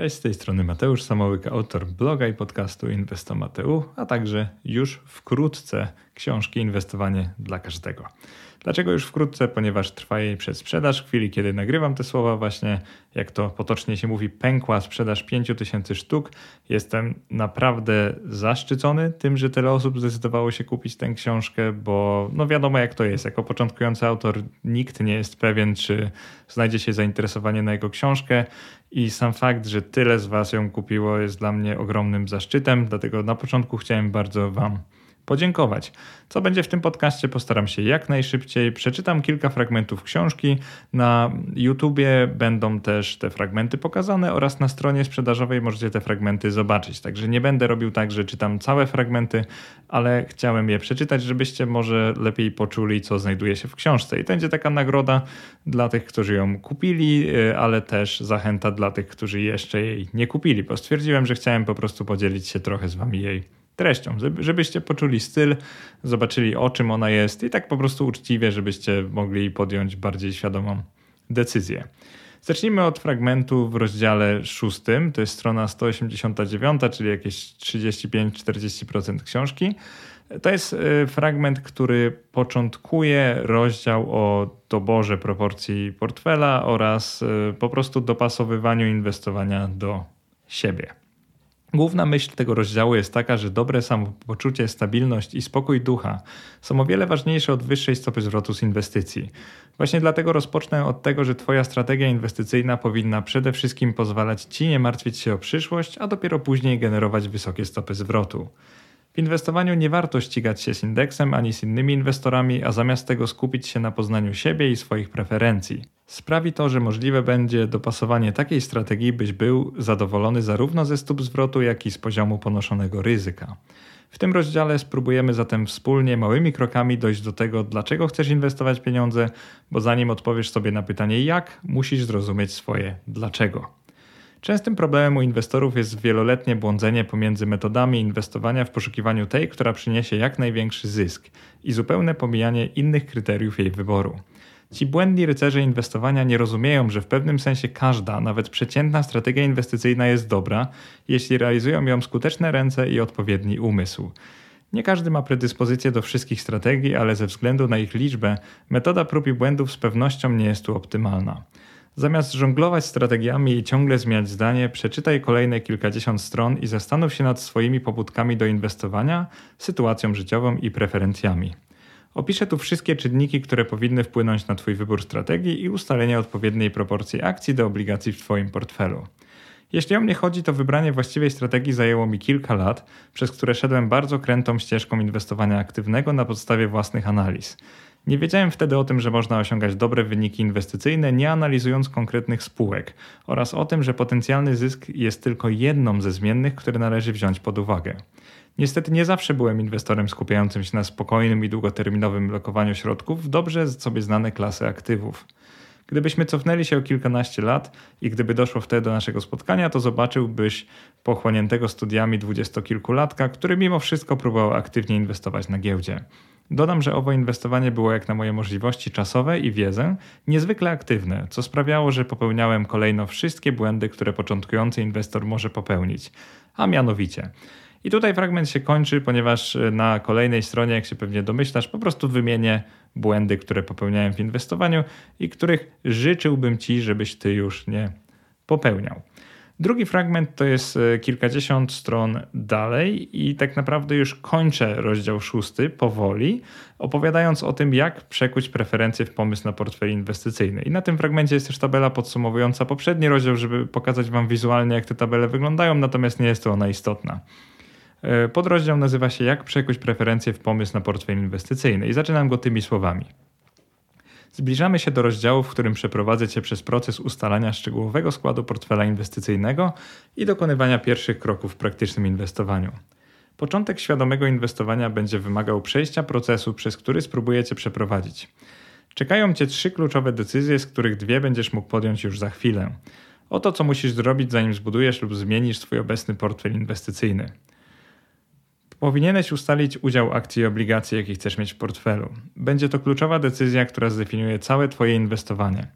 Cześć, z tej strony Mateusz Samołyk, autor bloga i podcastu Inwestomateu, a także już wkrótce książki Inwestowanie dla każdego. Dlaczego już wkrótce? Ponieważ trwa jej przedsprzedaż. W chwili, kiedy nagrywam te słowa, właśnie jak to potocznie się mówi, pękła sprzedaż 5000 sztuk. Jestem naprawdę zaszczycony tym, że tyle osób zdecydowało się kupić tę książkę, bo no wiadomo jak to jest. Jako początkujący autor nikt nie jest pewien, czy znajdzie się zainteresowanie na jego książkę. I sam fakt, że tyle z Was ją kupiło, jest dla mnie ogromnym zaszczytem. Dlatego na początku chciałem bardzo Wam podziękować. Co będzie w tym podcaście, postaram się jak najszybciej. Przeczytam kilka fragmentów książki. Na YouTubie będą też te fragmenty pokazane oraz na stronie sprzedażowej możecie te fragmenty zobaczyć. Także nie będę robił tak, że czytam całe fragmenty, ale chciałem je przeczytać, żebyście może lepiej poczuli, co znajduje się w książce. I to będzie taka nagroda dla tych, którzy ją kupili, y, ale też zachęta dla tych, którzy jeszcze jej nie kupili, bo stwierdziłem, że chciałem po prostu podzielić się trochę z wami jej treścią, żebyście poczuli styl, zobaczyli o czym ona jest i tak po prostu uczciwie, żebyście mogli podjąć bardziej świadomą decyzję. Zacznijmy od fragmentu w rozdziale szóstym, to jest strona 189, czyli jakieś 35-40% książki. To jest y, fragment, który początkuje rozdział o doborze proporcji portfela oraz y, po prostu dopasowywaniu inwestowania do siebie. Główna myśl tego rozdziału jest taka, że dobre samopoczucie, stabilność i spokój ducha są o wiele ważniejsze od wyższej stopy zwrotu z inwestycji. Właśnie dlatego rozpocznę od tego, że Twoja strategia inwestycyjna powinna przede wszystkim pozwalać Ci nie martwić się o przyszłość, a dopiero później generować wysokie stopy zwrotu. W inwestowaniu nie warto ścigać się z indeksem ani z innymi inwestorami, a zamiast tego skupić się na poznaniu siebie i swoich preferencji. Sprawi to, że możliwe będzie dopasowanie takiej strategii, byś był zadowolony zarówno ze stóp zwrotu, jak i z poziomu ponoszonego ryzyka. W tym rozdziale spróbujemy zatem wspólnie małymi krokami dojść do tego, dlaczego chcesz inwestować pieniądze, bo zanim odpowiesz sobie na pytanie jak, musisz zrozumieć swoje dlaczego. Częstym problemem u inwestorów jest wieloletnie błądzenie pomiędzy metodami inwestowania w poszukiwaniu tej, która przyniesie jak największy zysk i zupełne pomijanie innych kryteriów jej wyboru. Ci błędni rycerze inwestowania nie rozumieją, że w pewnym sensie każda, nawet przeciętna strategia inwestycyjna jest dobra, jeśli realizują ją skuteczne ręce i odpowiedni umysł. Nie każdy ma predyspozycję do wszystkich strategii, ale ze względu na ich liczbę, metoda prób i błędów z pewnością nie jest tu optymalna. Zamiast żonglować strategiami i ciągle zmieniać zdanie, przeczytaj kolejne kilkadziesiąt stron i zastanów się nad swoimi pobudkami do inwestowania, sytuacją życiową i preferencjami. Opiszę tu wszystkie czynniki, które powinny wpłynąć na Twój wybór strategii i ustalenie odpowiedniej proporcji akcji do obligacji w Twoim portfelu. Jeśli o mnie chodzi, to wybranie właściwej strategii zajęło mi kilka lat, przez które szedłem bardzo krętą ścieżką inwestowania aktywnego na podstawie własnych analiz. Nie wiedziałem wtedy o tym, że można osiągać dobre wyniki inwestycyjne, nie analizując konkretnych spółek, oraz o tym, że potencjalny zysk jest tylko jedną ze zmiennych, które należy wziąć pod uwagę. Niestety nie zawsze byłem inwestorem skupiającym się na spokojnym i długoterminowym lokowaniu środków w dobrze sobie znane klasy aktywów. Gdybyśmy cofnęli się o kilkanaście lat i gdyby doszło wtedy do naszego spotkania, to zobaczyłbyś pochłoniętego studiami dwudziestokilkulatka, który mimo wszystko próbował aktywnie inwestować na giełdzie. Dodam, że owo inwestowanie było jak na moje możliwości czasowe i wiedzę niezwykle aktywne, co sprawiało, że popełniałem kolejno wszystkie błędy, które początkujący inwestor może popełnić, a mianowicie. I tutaj fragment się kończy, ponieważ na kolejnej stronie, jak się pewnie domyślasz, po prostu wymienię błędy, które popełniałem w inwestowaniu i których życzyłbym ci, żebyś ty już nie popełniał. Drugi fragment to jest e, kilkadziesiąt stron dalej i tak naprawdę już kończę rozdział szósty powoli, opowiadając o tym, jak przekuć preferencje w pomysł na portfel inwestycyjny. I na tym fragmencie jest też tabela podsumowująca poprzedni rozdział, żeby pokazać Wam wizualnie, jak te tabele wyglądają, natomiast nie jest to ona istotna. E, podrozdział nazywa się Jak przekuć preferencje w pomysł na portfel inwestycyjny i zaczynam go tymi słowami. Zbliżamy się do rozdziału, w którym przeprowadzę Cię przez proces ustalania szczegółowego składu portfela inwestycyjnego i dokonywania pierwszych kroków w praktycznym inwestowaniu. Początek świadomego inwestowania będzie wymagał przejścia procesu, przez który spróbuję Cię przeprowadzić. Czekają Cię trzy kluczowe decyzje, z których dwie będziesz mógł podjąć już za chwilę. Oto co musisz zrobić, zanim zbudujesz lub zmienisz swój obecny portfel inwestycyjny. Powinieneś ustalić udział akcji i obligacji, jaki chcesz mieć w portfelu. Będzie to kluczowa decyzja, która zdefiniuje całe Twoje inwestowanie.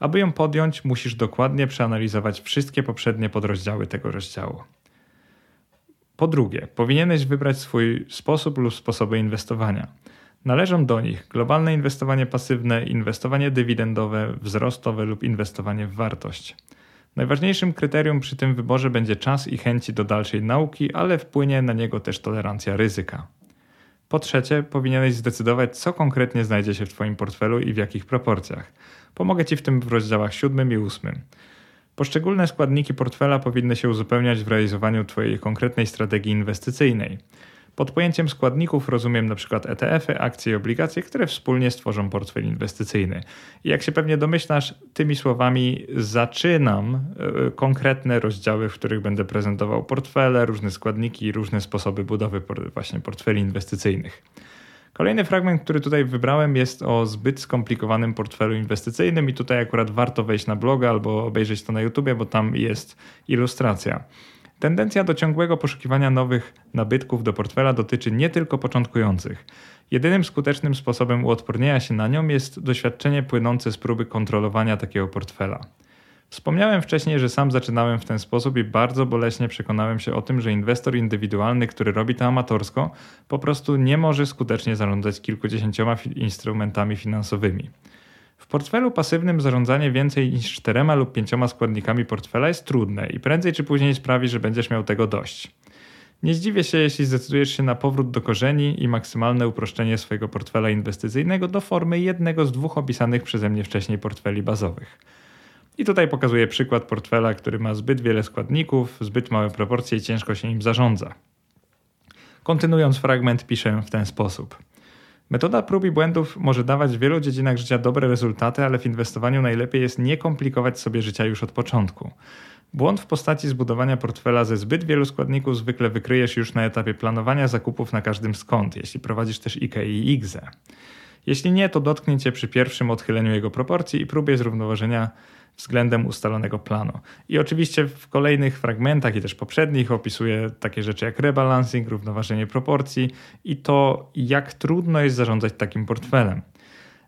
Aby ją podjąć, musisz dokładnie przeanalizować wszystkie poprzednie podrozdziały tego rozdziału. Po drugie, powinieneś wybrać swój sposób lub sposoby inwestowania. Należą do nich globalne inwestowanie pasywne, inwestowanie dywidendowe, wzrostowe lub inwestowanie w wartość. Najważniejszym kryterium przy tym wyborze będzie czas i chęci do dalszej nauki, ale wpłynie na niego też tolerancja ryzyka. Po trzecie, powinieneś zdecydować, co konkretnie znajdzie się w Twoim portfelu i w jakich proporcjach. Pomogę Ci w tym w rozdziałach 7 i 8. Poszczególne składniki portfela powinny się uzupełniać w realizowaniu Twojej konkretnej strategii inwestycyjnej. Pod pojęciem składników rozumiem np. ETF-y, akcje i obligacje, które wspólnie stworzą portfel inwestycyjny. I jak się pewnie domyślasz, tymi słowami zaczynam e, konkretne rozdziały, w których będę prezentował portfele, różne składniki i różne sposoby budowy właśnie portfeli inwestycyjnych. Kolejny fragment, który tutaj wybrałem, jest o zbyt skomplikowanym portfelu inwestycyjnym, i tutaj akurat warto wejść na bloga albo obejrzeć to na YouTube, bo tam jest ilustracja. Tendencja do ciągłego poszukiwania nowych nabytków do portfela dotyczy nie tylko początkujących. Jedynym skutecznym sposobem uodpornienia się na nią jest doświadczenie płynące z próby kontrolowania takiego portfela. Wspomniałem wcześniej, że sam zaczynałem w ten sposób i bardzo boleśnie przekonałem się o tym, że inwestor indywidualny, który robi to amatorsko, po prostu nie może skutecznie zarządzać kilkudziesięcioma instrumentami finansowymi. W portfelu pasywnym zarządzanie więcej niż czterema lub pięcioma składnikami portfela jest trudne i prędzej czy później sprawi, że będziesz miał tego dość. Nie zdziwię się, jeśli zdecydujesz się na powrót do korzeni i maksymalne uproszczenie swojego portfela inwestycyjnego do formy jednego z dwóch opisanych przeze mnie wcześniej portfeli bazowych. I tutaj pokazuję przykład portfela, który ma zbyt wiele składników, zbyt małe proporcje i ciężko się nim zarządza. Kontynuując fragment, piszę w ten sposób. Metoda prób i błędów może dawać w wielu dziedzinach życia dobre rezultaty, ale w inwestowaniu najlepiej jest nie komplikować sobie życia już od początku. Błąd w postaci zbudowania portfela ze zbyt wielu składników zwykle wykryjesz już na etapie planowania zakupów na każdym skąd, jeśli prowadzisz też IKE i IGZE. Jeśli nie, to dotknie cię przy pierwszym odchyleniu jego proporcji i próbie zrównoważenia względem ustalonego planu. I oczywiście w kolejnych fragmentach i też poprzednich opisuję takie rzeczy jak rebalancing, równoważenie proporcji i to, jak trudno jest zarządzać takim portfelem.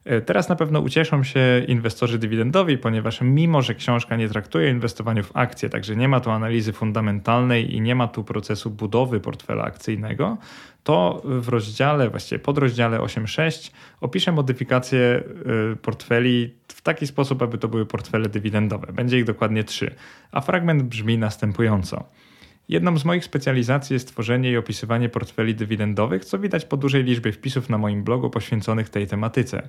E, teraz na pewno ucieszą się inwestorzy dywidendowi, ponieważ mimo, że książka nie traktuje o inwestowaniu w akcje, także nie ma tu analizy fundamentalnej i nie ma tu procesu budowy portfela akcyjnego, to w rozdziale, właściwie podrozdziale 8.6 opiszę modyfikację e, portfeli w taki sposób, aby to były portfele dywidendowe. Będzie ich dokładnie trzy, a fragment brzmi następująco. Jedną z moich specjalizacji jest tworzenie i opisywanie portfeli dywidendowych, co widać po dużej liczbie wpisów na moim blogu poświęconych tej tematyce.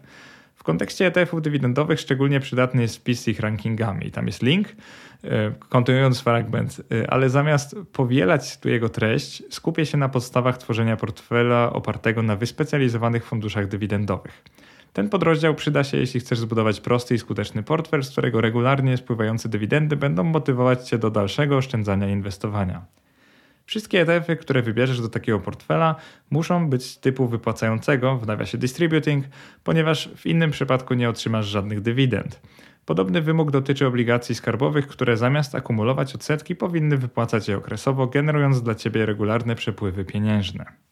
W kontekście ETF-ów dywidendowych szczególnie przydatny jest wpis z ich rankingami. Tam jest link, e, kontynuując fragment, e, ale zamiast powielać tu jego treść, skupię się na podstawach tworzenia portfela opartego na wyspecjalizowanych funduszach dywidendowych. Ten podrozdział przyda się, jeśli chcesz zbudować prosty i skuteczny portfel, z którego regularnie spływające dywidendy będą motywować Cię do dalszego oszczędzania i inwestowania. Wszystkie ETF-y, które wybierzesz do takiego portfela, muszą być typu wypłacającego, w nawiasie distributing, ponieważ w innym przypadku nie otrzymasz żadnych dywidend. Podobny wymóg dotyczy obligacji skarbowych, które zamiast akumulować odsetki powinny wypłacać je okresowo, generując dla Ciebie regularne przepływy pieniężne.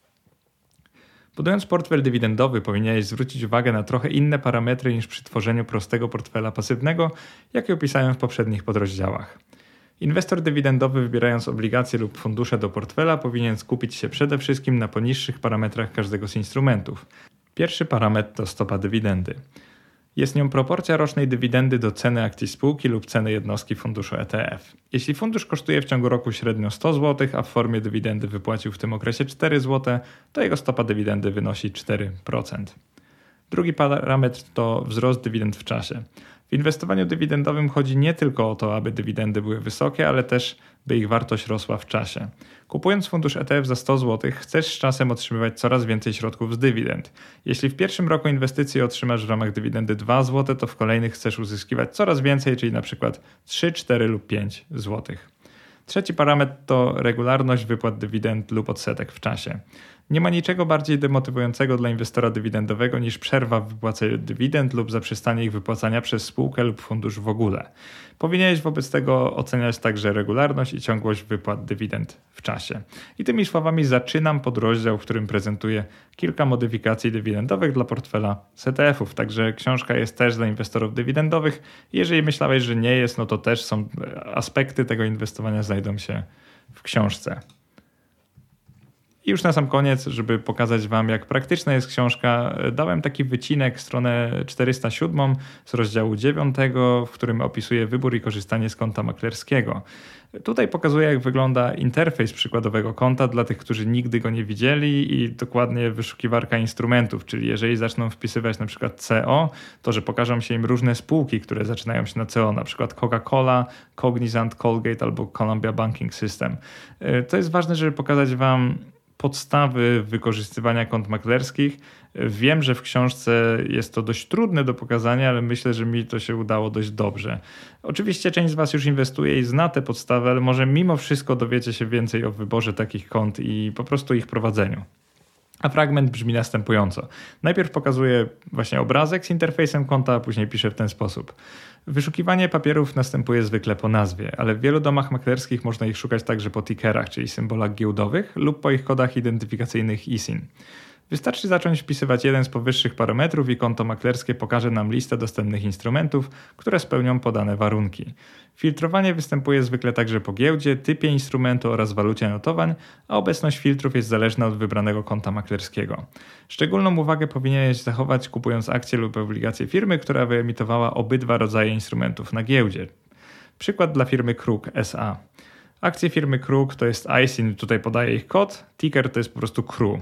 Budując portfel dywidendowy, powinieneś zwrócić uwagę na trochę inne parametry niż przy tworzeniu prostego portfela pasywnego, jakie opisałem w poprzednich podrozdziałach. Inwestor dywidendowy, wybierając obligacje lub fundusze do portfela, powinien skupić się przede wszystkim na poniższych parametrach każdego z instrumentów. Pierwszy parametr to stopa dywidendy. Jest nią proporcja rocznej dywidendy do ceny akcji spółki lub ceny jednostki funduszu ETF. Jeśli fundusz kosztuje w ciągu roku średnio 100 zł, a w formie dywidendy wypłacił w tym okresie 4 zł, to jego stopa dywidendy wynosi 4%. Drugi parametr to wzrost dywidend w czasie. W inwestowaniu dywidendowym chodzi nie tylko o to, aby dywidendy były wysokie, ale też by ich wartość rosła w czasie. Kupując fundusz ETF za 100 zł, chcesz z czasem otrzymywać coraz więcej środków z dywidend. Jeśli w pierwszym roku inwestycji otrzymasz w ramach dywidendy 2 zł, to w kolejnych chcesz uzyskiwać coraz więcej, czyli na przykład 3, 4 lub 5 zł. Trzeci parametr to regularność wypłat dywidend lub odsetek w czasie. Nie ma niczego bardziej demotywującego dla inwestora dywidendowego niż przerwa w wypłacaniu dywidend lub zaprzestanie ich wypłacania przez spółkę lub fundusz w ogóle. Powinieneś wobec tego oceniać także regularność i ciągłość wypłat dywidend w czasie. I tymi słowami zaczynam podrozdział, w którym prezentuję kilka modyfikacji dywidendowych dla portfela CTF-ów. Także książka jest też dla inwestorów dywidendowych. Jeżeli myślałeś, że nie jest, no to też są aspekty tego inwestowania znajdą się w książce. I już na sam koniec, żeby pokazać Wam, jak praktyczna jest książka, dałem taki wycinek, stronę 407 z rozdziału 9, w którym opisuję wybór i korzystanie z konta maklerskiego. Tutaj pokazuję, jak wygląda interfejs przykładowego konta dla tych, którzy nigdy go nie widzieli i dokładnie wyszukiwarka instrumentów, czyli jeżeli zaczną wpisywać na przykład CO, to że pokażą się im różne spółki, które zaczynają się na CO, na przykład Coca-Cola, Cognizant, Colgate albo Columbia Banking System. To jest ważne, żeby pokazać Wam podstawy wykorzystywania kont maklerskich. Wiem, że w książce jest to dość trudne do pokazania, ale myślę, że mi to się udało dość dobrze. Oczywiście część z Was już inwestuje i zna te podstawy, ale może mimo wszystko dowiecie się więcej o wyborze takich kont i po prostu ich prowadzeniu. A fragment brzmi następująco. Najpierw pokazuję właśnie obrazek z interfejsem konta, a później piszę w ten sposób. Wyszukiwanie papierów następuje zwykle po nazwie, ale w wielu domach maklerskich można ich szukać także po tickerach, czyli symbolach giełdowych lub po ich kodach identyfikacyjnych ISIN. Wystarczy zacząć wpisywać jeden z powyższych parametrów i konto maklerskie pokaże nam listę dostępnych instrumentów, które spełnią podane warunki. Filtrowanie występuje zwykle także po giełdzie, typie instrumentu oraz walucie notowań, a obecność filtrów jest zależna od wybranego konta maklerskiego. Szczególną uwagę powinieneś zachować kupując akcje lub obligacje firmy, która wyemitowała obydwa rodzaje instrumentów na giełdzie. Przykład dla firmy Kruk SA. Akcje firmy Kruk to jest ISIN, tutaj podaję ich kod, ticker to jest po prostu KRU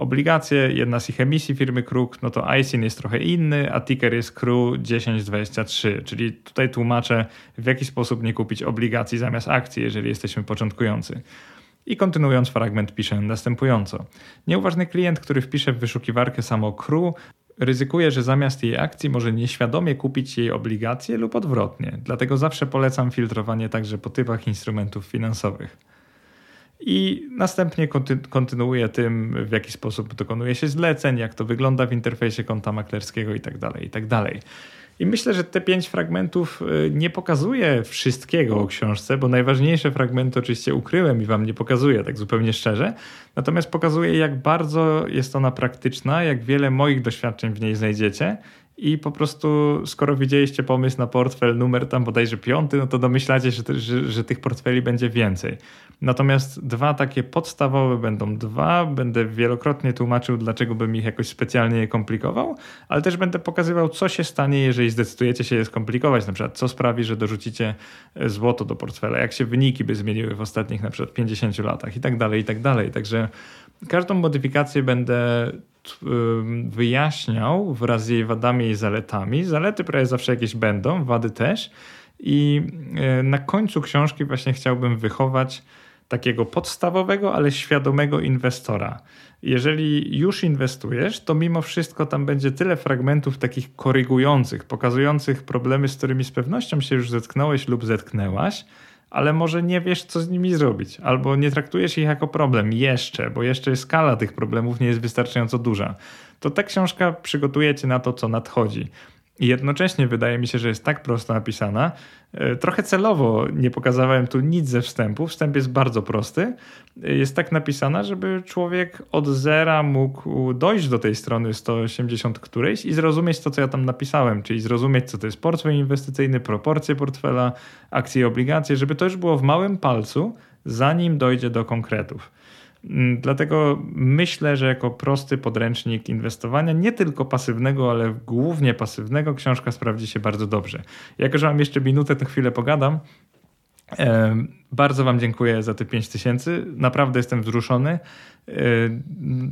obligacje, jedna z ich emisji firmy Kruk, no to ISIN jest trochę inny, a ticker jest CRU 1023, czyli tutaj tłumaczę w jaki sposób nie kupić obligacji zamiast akcji, jeżeli jesteśmy początkujący. I kontynuując fragment piszę następująco. Nieuważny klient, który wpisze w wyszukiwarkę samo CRU, ryzykuje, że zamiast jej akcji może nieświadomie kupić jej obligacje lub odwrotnie. Dlatego zawsze polecam filtrowanie także po typach instrumentów finansowych. I następnie kontynuuje tym, w jaki sposób dokonuje się zleceń, jak to wygląda w interfejsie konta maklerskiego itd. Tak itd. Tak I myślę, że te pięć fragmentów y, nie pokazuje wszystkiego o książce, bo najważniejsze fragmenty oczywiście ukryłem i wam nie pokazuję, tak zupełnie szczerze. Natomiast pokazuje, jak bardzo jest ona praktyczna, jak wiele moich doświadczeń w niej znajdziecie i po prostu skoro widzieliście pomysł na portfel numer tam bodajże piąty, no to domyślacie się, że, że tych portfeli będzie więcej. Natomiast dwa takie podstawowe będą dwa, będę wielokrotnie tłumaczył, dlaczego bym ich jakoś specjalnie je komplikował, ale też będę pokazywał, co się stanie, jeżeli zdecydujecie się je skomplikować, na przykład co sprawi, że dorzucicie e, złoto do portfela, jak się wyniki by zmieniły w ostatnich na przykład 50 latach i tak dalej, i tak dalej. Także każdą modyfikację będę wyjaśniał wraz z jej wadami i zaletami. Zalety prawie zawsze jakieś będą, wady też. I e, na końcu książki właśnie chciałbym wychować takiego podstawowego, ale świadomego inwestora. Jeżeli już inwestujesz, to mimo wszystko tam będzie tyle fragmentów takich korygujących, pokazujących problemy, z którymi z pewnością się już zetknąłeś lub zetknęłaś, ale może nie wiesz, co z nimi zrobić, albo nie traktujesz ich jako problem jeszcze, bo jeszcze skala tych problemów nie jest wystarczająco duża. To ta książka przygotuje cię na to, co nadchodzi. I jednocześnie wydaje mi się, że jest tak prosto napisana. E, trochę celowo nie pokazałem tu nic ze wstępu. Wstęp jest bardzo prosty. E, jest tak napisana, żeby człowiek od zera mógł dojść do tej strony 180 którejś i zrozumieć to, co ja tam napisałem, czyli zrozumieć, co to jest portfel inwestycyjny, proporcje portfela, akcje i obligacje, żeby to już było w małym palcu, zanim dojdzie do konkretów. Mm, dlatego myślę, że jako prosty podręcznik inwestowania, nie tylko pasywnego, ale głównie pasywnego, książka sprawdzi się bardzo dobrze. Jako, że mam jeszcze minutę, to chwilę pogadam. Bardzo Wam dziękuję za te 5000. Naprawdę jestem wzruszony. Yy,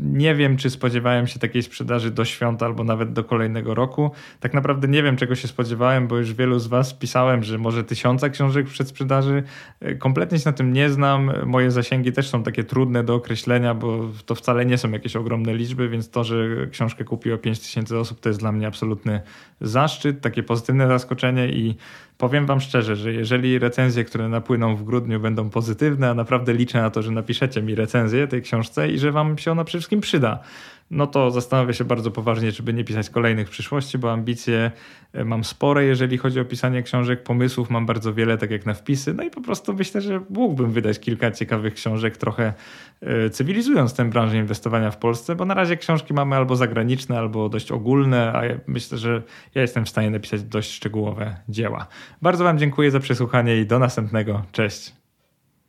nie wiem, czy spodziewałem się takiej sprzedaży do świąt albo nawet do kolejnego roku. Tak naprawdę nie wiem, czego się spodziewałem, bo już wielu z Was pisałem, że może tysiąca książek przed sprzedaży. Yy, kompletnie się na tym nie znam. Moje zasięgi też są takie trudne do określenia, bo to wcale nie są jakieś ogromne liczby, więc to, że książkę kupiło 5000 osób, to jest dla mnie absolutny zaszczyt, takie pozytywne zaskoczenie i powiem Wam szczerze, że jeżeli recenzje, które napłyną w grudniu, będą pozytywne, a naprawdę liczę na to, że napiszecie mi recenzję tej książce i że wam się ona przede wszystkim przyda no to zastanawiam się bardzo poważnie, czy by nie pisać kolejnych w przyszłości, bo ambicje e, mam spore, jeżeli chodzi o pisanie książek, pomysłów mam bardzo wiele, tak jak na wpisy, no i po prostu myślę, że mógłbym wydać kilka ciekawych książek, trochę e, cywilizując tę branżę inwestowania w Polsce, bo na razie książki mamy albo zagraniczne, albo dość ogólne, a ja myślę, że ja jestem w stanie napisać dość szczegółowe dzieła. Bardzo Wam dziękuję za przesłuchanie i do następnego. Cześć.